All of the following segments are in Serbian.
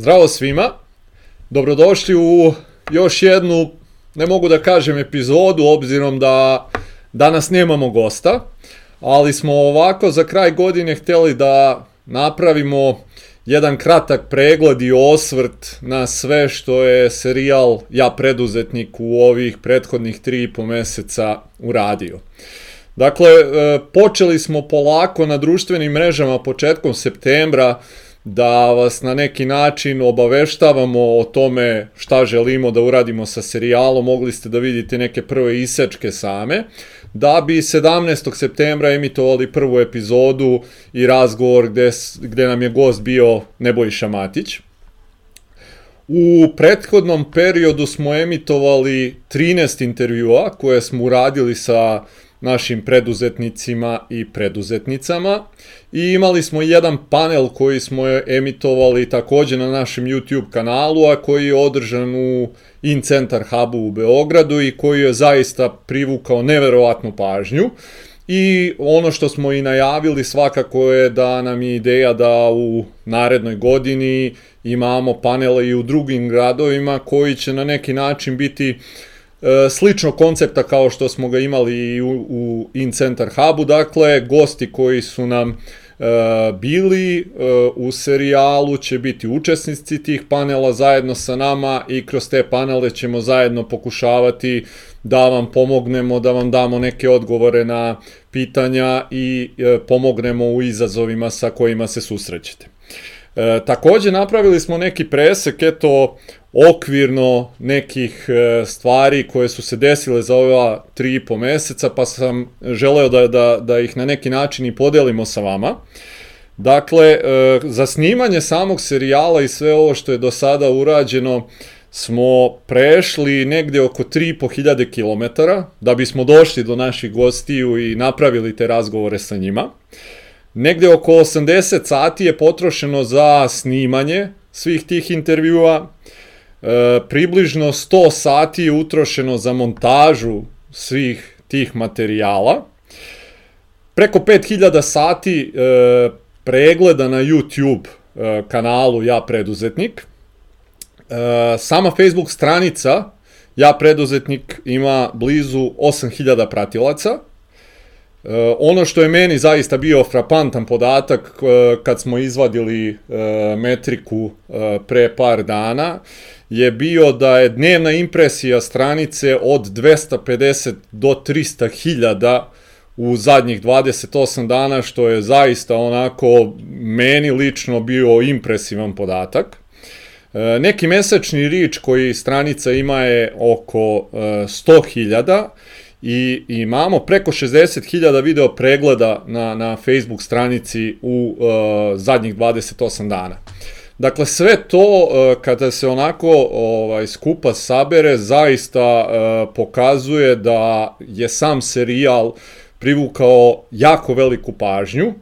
Zdravo svima, dobrodošli u još jednu, ne mogu da kažem epizodu, obzirom da danas nemamo gosta, ali smo ovako za kraj godine hteli da napravimo jedan kratak pregled i osvrt na sve što je serijal Ja preduzetnik u ovih prethodnih 3,5 meseca uradio. Dakle, e, počeli smo polako na društvenim mrežama početkom septembra, da vas na neki način obaveštavamo o tome šta želimo da uradimo sa serijalom, mogli ste da vidite neke prve isečke same, da bi 17. septembra emitovali prvu epizodu i razgovor gde, gde nam je gost bio Nebojša Matić. U prethodnom periodu smo emitovali 13 intervjua koje smo uradili sa uh, našim preduzetnicima i preduzetnicama. I imali smo jedan panel koji smo emitovali takođe na našem YouTube kanalu, a koji je održan u In Centar Hubu u Beogradu i koji je zaista privukao neverovatnu pažnju. I ono što smo i najavili svakako je da nam je ideja da u narednoj godini imamo panele i u drugim gradovima koji će na neki način biti uh, E, slično koncepta kao što smo ga imali u, u In Center Hubu, dakle, gosti koji su nam e, bili e, u serijalu će biti učesnici tih panela zajedno sa nama i kroz te panele ćemo zajedno pokušavati da vam pomognemo, da vam damo neke odgovore na pitanja i pomognemo u izazovima sa kojima se susrećete. E, takođe napravili smo neki presek, eto, okvirno nekih e, stvari koje su se desile za ova tri i po meseca, pa sam želeo da, da, da ih na neki način i podelimo sa vama. Dakle, e, za snimanje samog serijala i sve ovo što je do sada urađeno, smo prešli negde oko 3500 km da bismo došli do naših gostiju i napravili te razgovore sa njima. Negde oko 80 sati je potrošeno za snimanje svih tih intervjua e, približno 100 sati je utrošeno za montažu svih tih materijala. Preko 5000 sati e, pregleda na YouTube e, kanalu Ja preduzetnik. E, sama Facebook stranica Ja preduzetnik ima blizu 8000 pratilaca. Eh, ono što je meni zaista bio frapantan podatak eh, kad smo izvadili eh, metriku pre par dana je bio da je dnevna impresija stranice od 250 do 300 hiljada u zadnjih 28 dana što je zaista onako meni lično bio impresivan podatak. Neki mesečni rič koji stranica ima je oko 100.000 i imamo preko 60.000 video pregleda na, na Facebook stranici u uh, zadnjih 28 dana. Dakle, sve to uh, kada se onako ovaj, skupa sabere, zaista uh, pokazuje da je sam serijal privukao jako veliku pažnju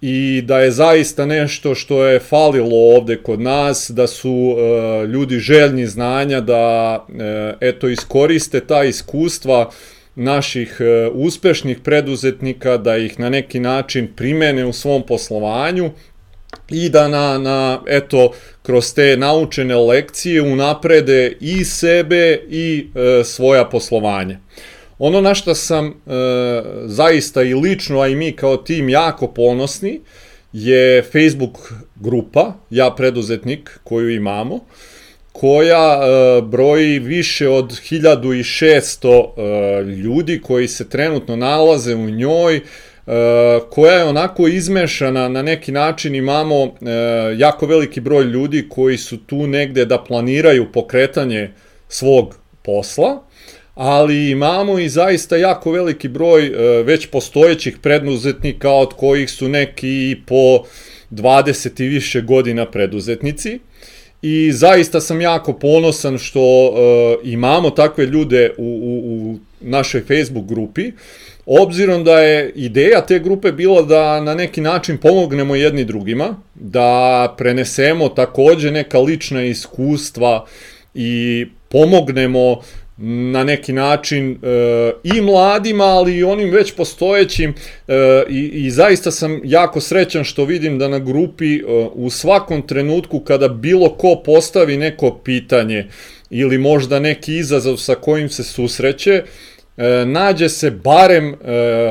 i da je zaista nešto što je falilo ovde kod nas, da su e, ljudi željni znanja, da e, eto iskoriste ta iskustva, naših e, uspešnih preduzetnika, da ih na neki način primene u svom poslovanju i da na, na eto, kroz te naučene lekcije unaprede i sebe i e, svoja poslovanja. Ono na što sam e, zaista i lično, a i mi kao tim jako ponosni, je Facebook grupa, ja preduzetnik koju imamo, koja e, broji više od 1600 e, ljudi koji se trenutno nalaze u njoj, e, koja je onako izmešana na neki način imamo e, jako veliki broj ljudi koji su tu negde da planiraju pokretanje svog posla, ali imamo i zaista jako veliki broj već postojećih preduzetnika od kojih su neki po 20 i više godina preduzetnici i zaista sam jako ponosan što uh, imamo takve ljude u, u, u našoj Facebook grupi, obzirom da je ideja te grupe bila da na neki način pomognemo jedni drugima, da prenesemo takođe neka lična iskustva i pomognemo na neki način e, i mladima, ali i onim već postojećim e, i, i zaista sam jako srećan što vidim da na grupi e, u svakom trenutku kada bilo ko postavi neko pitanje ili možda neki izazov sa kojim se susreće, E, nađe se barem e,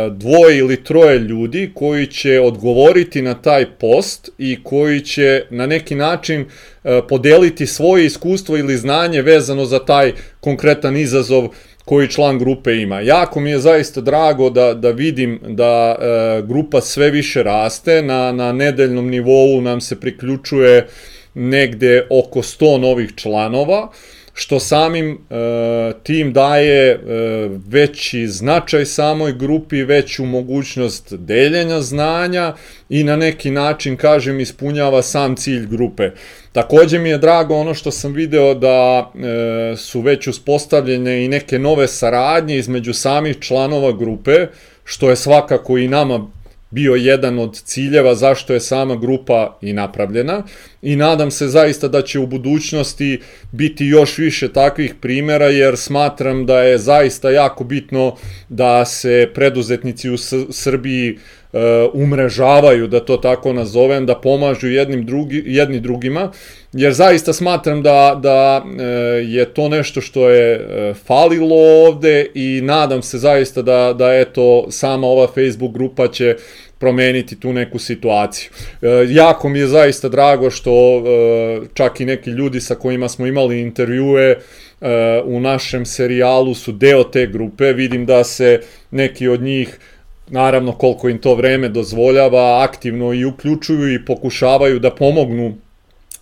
dvoje ili troje ljudi koji će odgovoriti na taj post i koji će na neki način e, podeliti svoje iskustvo ili znanje vezano za taj konkretan izazov koji član grupe ima. Jako mi je zaista drago da, da vidim da e, grupa sve više raste, na, na nedeljnom nivou nam se priključuje negde oko 100 novih članova. E, što samim e, tim daje e, veći značaj samoj grupi, veću mogućnost deljenja znanja i na neki način, kažem, ispunjava sam cilj grupe. Takođe mi je drago ono što sam video da e, su već uspostavljene i neke nove saradnje između samih članova grupe, što je svakako i nama bio jedan od ciljeva zašto je sama grupa i napravljena i nadam se zaista da će u budućnosti biti još više takvih primera jer smatram da je zaista jako bitno da se preduzetnici u Srbiji Uh, umrežavaju, da to tako nazovem, da pomažu jednim drugi, jedni drugima, jer zaista smatram da, da uh, je to nešto što je uh, falilo ovde i nadam se zaista da, da eto sama ova Facebook grupa će promeniti tu neku situaciju. E, jako mi je zaista drago što e, čak i neki ljudi sa kojima smo imali intervjue e, u našem serijalu su deo te grupe. Vidim da se neki od njih e, naravno koliko im to vreme dozvoljava, aktivno i uključuju i pokušavaju da pomognu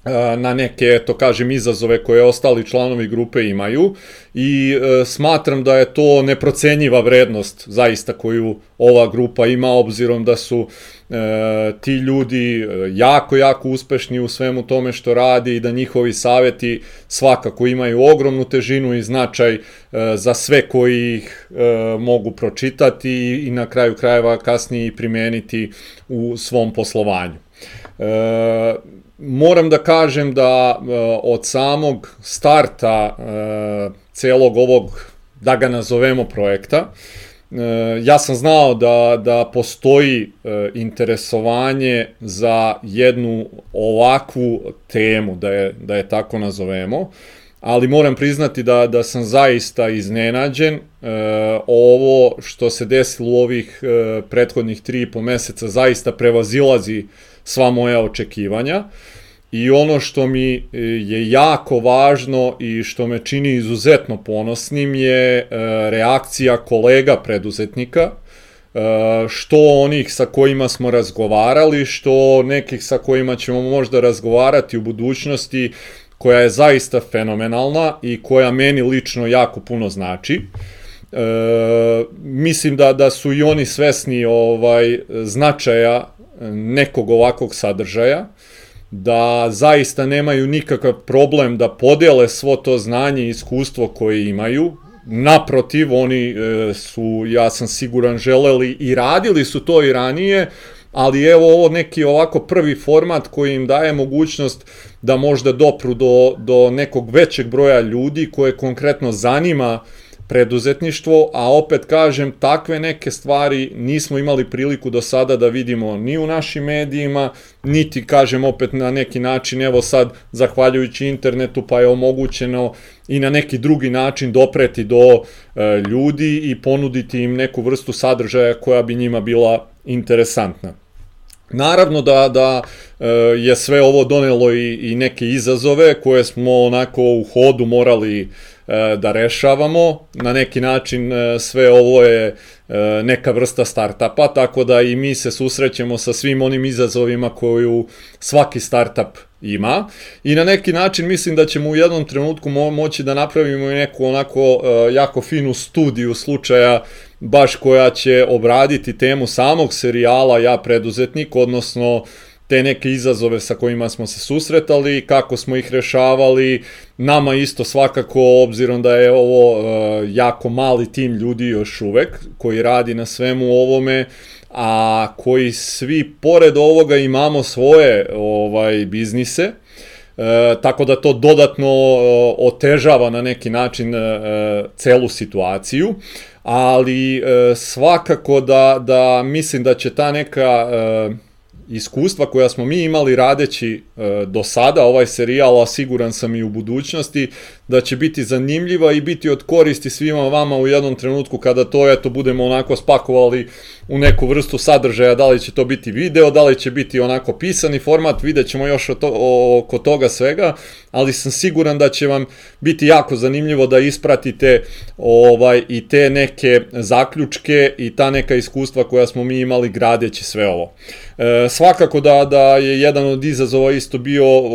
E, na neke, to kažem, izazove koje ostali članovi grupe imaju i e, smatram da je to neprocenjiva vrednost zaista koju ova grupa ima obzirom da su e, ti ljudi e, jako, jako uspešni u svemu tome što radi i da njihovi saveti svakako imaju ogromnu težinu i značaj e, za sve koji ih e, mogu pročitati i, i na kraju krajeva kasnije primeniti u svom poslovanju. E, moram da kažem da e, od samog starta e, celog ovog, da ga nazovemo projekta, e, ja sam znao da, da postoji interesovanje za jednu ovakvu temu, da je, da je tako nazovemo ali moram priznati da, da sam zaista iznenađen. E, ovo što se desilo u ovih e, prethodnih tri i po meseca zaista prevazilazi sva moja očekivanja. I ono što mi e, je jako važno i što me čini izuzetno ponosnim je e, reakcija kolega preduzetnika, e, što onih sa kojima smo razgovarali, što nekih sa kojima ćemo možda razgovarati u budućnosti koja je zaista fenomenalna i koja meni lično jako puno znači. E, mislim da da su i oni svesni ovaj značaja nekog ovakvog sadržaja da zaista nemaju nikakav problem da podele svo to znanje i iskustvo koje imaju. Naprotiv, oni e, su, ja sam siguran, želeli i radili su to i ranije, ali evo ovo neki ovako prvi format koji im daje mogućnost da možda dopru do, do nekog većeg broja ljudi koje konkretno zanima preduzetništvo, a opet kažem, takve neke stvari nismo imali priliku do sada da vidimo ni u našim medijima, niti kažem opet na neki način, evo sad, zahvaljujući internetu pa je omogućeno i na neki drugi način dopreti do e, ljudi i ponuditi im neku vrstu sadržaja koja bi njima bila interesantna. Naravno da, da e, je sve ovo donelo i, i neke izazove koje smo onako u hodu morali e, da rešavamo. Na neki način e, sve ovo je neka vrsta startapa, tako da i mi se susrećemo sa svim onim izazovima koju svaki startup ima i na neki način mislim da ćemo u jednom trenutku moći da napravimo i neku onako jako finu studiju slučaja baš koja će obraditi temu samog serijala Ja preduzetnik, odnosno te neke izazove sa kojima smo se susretali, kako smo ih rešavali, nama isto svakako, obzirom da je ovo uh, jako mali tim ljudi još uvek, koji radi na svemu ovome, a koji svi pored ovoga imamo svoje ovaj biznise, E, tako da to dodatno e, otežava na neki način e, celu situaciju, ali e, svakako da, da mislim da će ta neka... E, iskustva koja smo mi imali radeći e, do sada ovaj serijal, a siguran sam i u budućnosti, da će biti zanimljiva i biti od koristi svima vama u jednom trenutku kada to eto budemo onako spakovali u neku vrstu sadržaja, da li će to biti video, da li će biti onako pisani format, vidjet ćemo još o to, oko toga svega, ali sam siguran da će vam biti jako zanimljivo da ispratite ovaj i te neke zaključke i ta neka iskustva koja smo mi imali gradeći sve ovo. E, svakako da, da je jedan od izazova isto bio, e,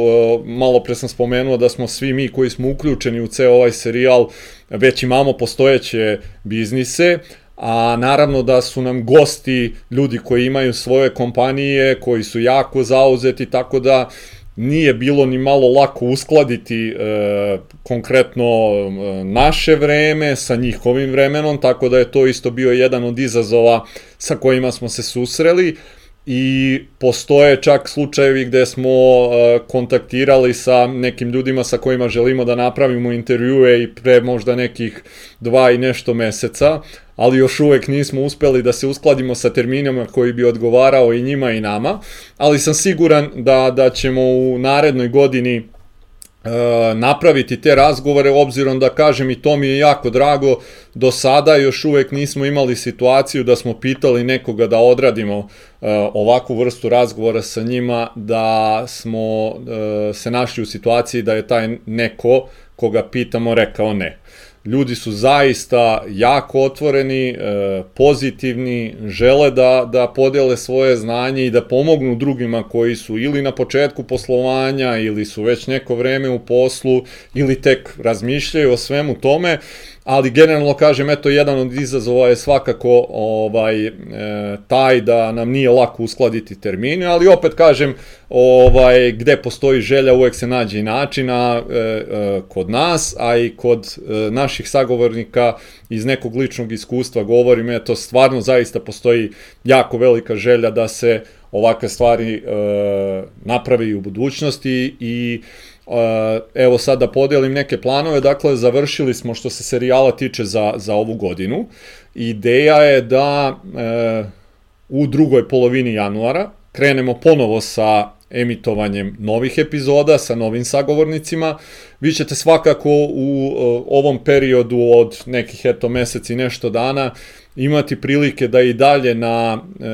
malo pre sam spomenuo da smo svi mi koji smo uključeni u ceo ovaj serijal, već imamo postojeće biznise, a naravno da su nam gosti ljudi koji imaju svoje kompanije, koji su jako zauzeti, tako da nije bilo ni malo lako uskladiti e, konkretno e, naše vreme sa njihovim vremenom, tako da je to isto bio jedan od izazova sa kojima smo se susreli i postoje čak slučajevi gde smo uh, kontaktirali sa nekim ljudima sa kojima želimo da napravimo intervjue i pre možda nekih dva i nešto meseca, ali još uvek nismo uspeli da se uskladimo sa terminima koji bi odgovarao i njima i nama, ali sam siguran da, da ćemo u narednoj godini E, napraviti te razgovore obzirom da kažem i to mi je jako drago do sada još uvek nismo imali situaciju da smo pitali nekoga da odradimo e, ovakvu vrstu razgovora sa njima da smo e, se našli u situaciji da je taj neko koga pitamo rekao ne ljudi su zaista jako otvoreni, e, pozitivni, žele da, da podele svoje znanje i da pomognu drugima koji su ili na početku poslovanja ili su već neko vreme u poslu ili tek razmišljaju o svemu tome ali generalno kažem, eto, jedan od izazova je svakako ovaj, e, taj da nam nije lako uskladiti termine, ali opet kažem, ovaj, gde postoji želja uvek se nađe i načina e, e, kod nas, a i kod naših sagovornika iz nekog ličnog iskustva govorim, eto, stvarno zaista postoji jako velika želja da se ovakve stvari e, naprave i u budućnosti i e, evo sad da podelim neke planove, dakle završili smo što se serijala tiče za, za ovu godinu. Ideja je da e, u drugoj polovini januara krenemo ponovo sa emitovanjem novih epizoda sa novim sagovornicima. Vi ćete svakako u e, ovom periodu od nekih eto meseci nešto dana imati prilike da i dalje na e,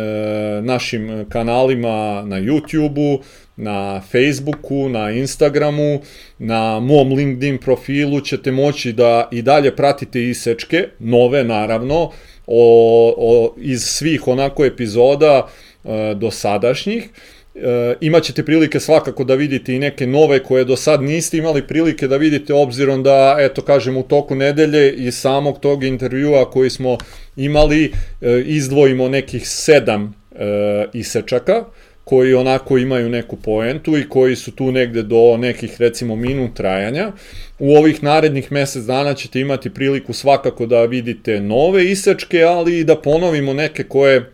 našim kanalima na YouTubeu, na Facebooku, na Instagramu, na mom LinkedIn profilu ćete moći da i dalje pratite isečke, nove naravno, o, o, iz svih onako epizoda e, dosadašnjih e, imaćete prilike svakako da vidite i neke nove koje do sad niste imali prilike da vidite obzirom da, eto kažem, u toku nedelje i samog tog intervjua koji smo imali e, izdvojimo nekih sedam e, isečaka koji onako imaju neku poentu i koji su tu negde do nekih recimo minut trajanja. U ovih narednih mesec dana ćete imati priliku svakako da vidite nove isečke, ali i da ponovimo neke koje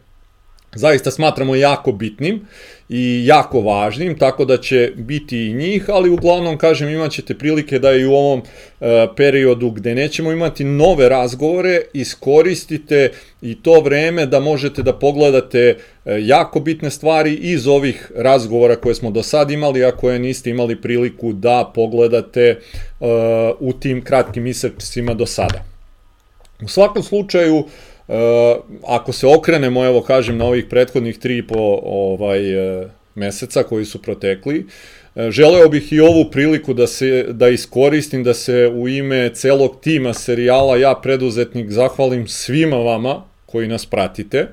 zaista smatramo jako bitnim i jako važnim, tako da će biti i njih, ali uglavnom, kažem, imat ćete prilike da i u ovom e, periodu gde nećemo imati nove razgovore, iskoristite i to vreme da možete da pogledate e, jako bitne stvari iz ovih razgovora koje smo do sad imali, a koje niste imali priliku da pogledate e, u tim kratkim isrpsima do sada. U svakom slučaju, e, Eh, ako se okrenemo, evo kažem, na ovih prethodnih tri po ovaj, eh, meseca koji su protekli, eh, Želeo bih i ovu priliku da se da iskoristim da se u ime celog tima serijala Ja preduzetnik zahvalim svima vama koji nas pratite. Uh,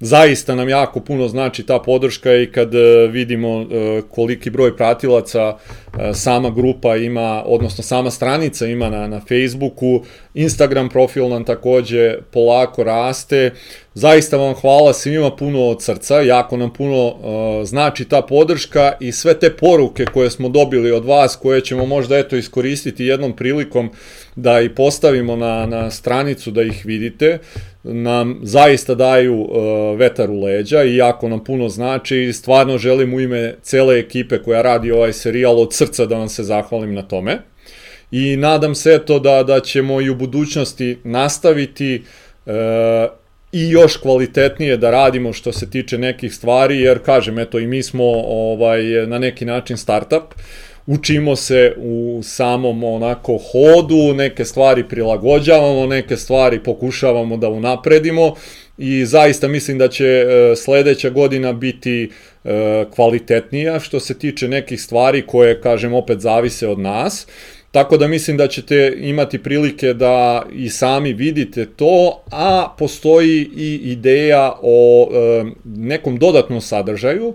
zaista nam jako puno znači ta podrška i kad e, vidimo e, koliki broj pratilaca e, sama grupa ima, odnosno sama stranica ima na, na Facebooku, Instagram profil nam takođe polako raste, zaista vam hvala svima puno od srca, jako nam puno znači ta podrška i sve te poruke koje smo dobili od vas, koje ćemo možda eto iskoristiti jednom prilikom da i postavimo na, na stranicu da ih vidite, uh, nam zaista daju uh, vetar u leđa i jako nam puno znači i stvarno želim u ime cele ekipe koja radi ovaj serijal od srca da vam se zahvalim na tome. I nadam se to da, da ćemo i u budućnosti nastaviti e, i još kvalitetnije da radimo što se tiče nekih stvari, jer kažem, eto i mi smo ovaj, na neki način startup, učimo se u samom onako hodu, neke stvari prilagođavamo, neke stvari pokušavamo da unapredimo i zaista mislim da će e, sledeća godina biti e, kvalitetnija što se tiče nekih stvari koje, kažem, opet zavise od nas. Tako da mislim da ćete imati prilike da i sami vidite to, a postoji i ideja o e, nekom dodatnom sadržaju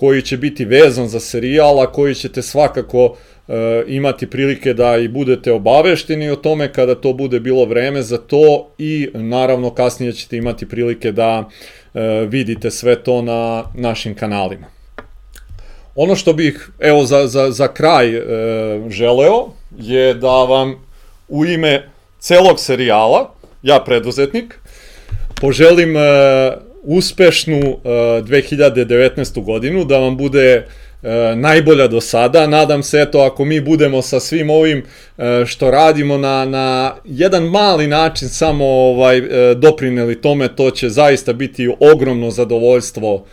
koji će biti vezan za serijal, a koji ćete svakako e, imati prilike da i budete obavešteni o tome kada to bude bilo vreme za to i naravno kasnije ćete imati prilike da e, vidite sve to na našim kanalima. Ono što bih evo za, za, za kraj e, želeo je da vam u ime celog serijala, ja preduzetnik, poželim e, uspešnu e, uh, 2019. godinu, da vam bude e, najbolja do sada. Nadam se, eto, ako mi budemo sa svim ovim e, što radimo na, na jedan mali način samo ovaj, doprineli tome, to će zaista biti ogromno zadovoljstvo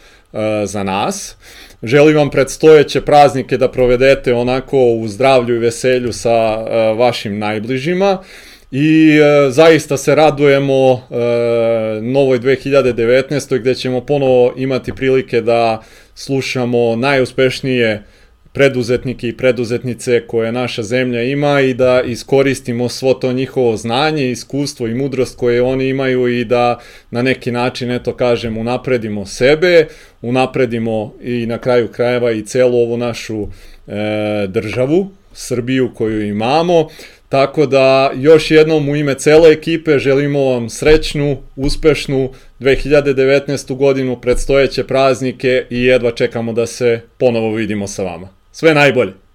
za nas. Želim vam predstojeće praznike da provedete onako u zdravlju i veselju sa vašim najbližima. I e, zaista se radujemo e, novoj 2019. gde ćemo ponovo imati prilike da slušamo najuspešnije preduzetnike i preduzetnice koje naša zemlja ima i da iskoristimo svo to njihovo znanje, iskustvo i mudrost koje oni imaju i da na neki način, eto kažem, unapredimo sebe, unapredimo i na kraju krajeva i celu ovu našu e, državu, Srbiju koju imamo. E, Tako da još jednom u ime cele ekipe želimo vam srećnu, uspešnu 2019. godinu, predstojeće praznike i jedva čekamo da se ponovo vidimo sa vama. Sve najbolje!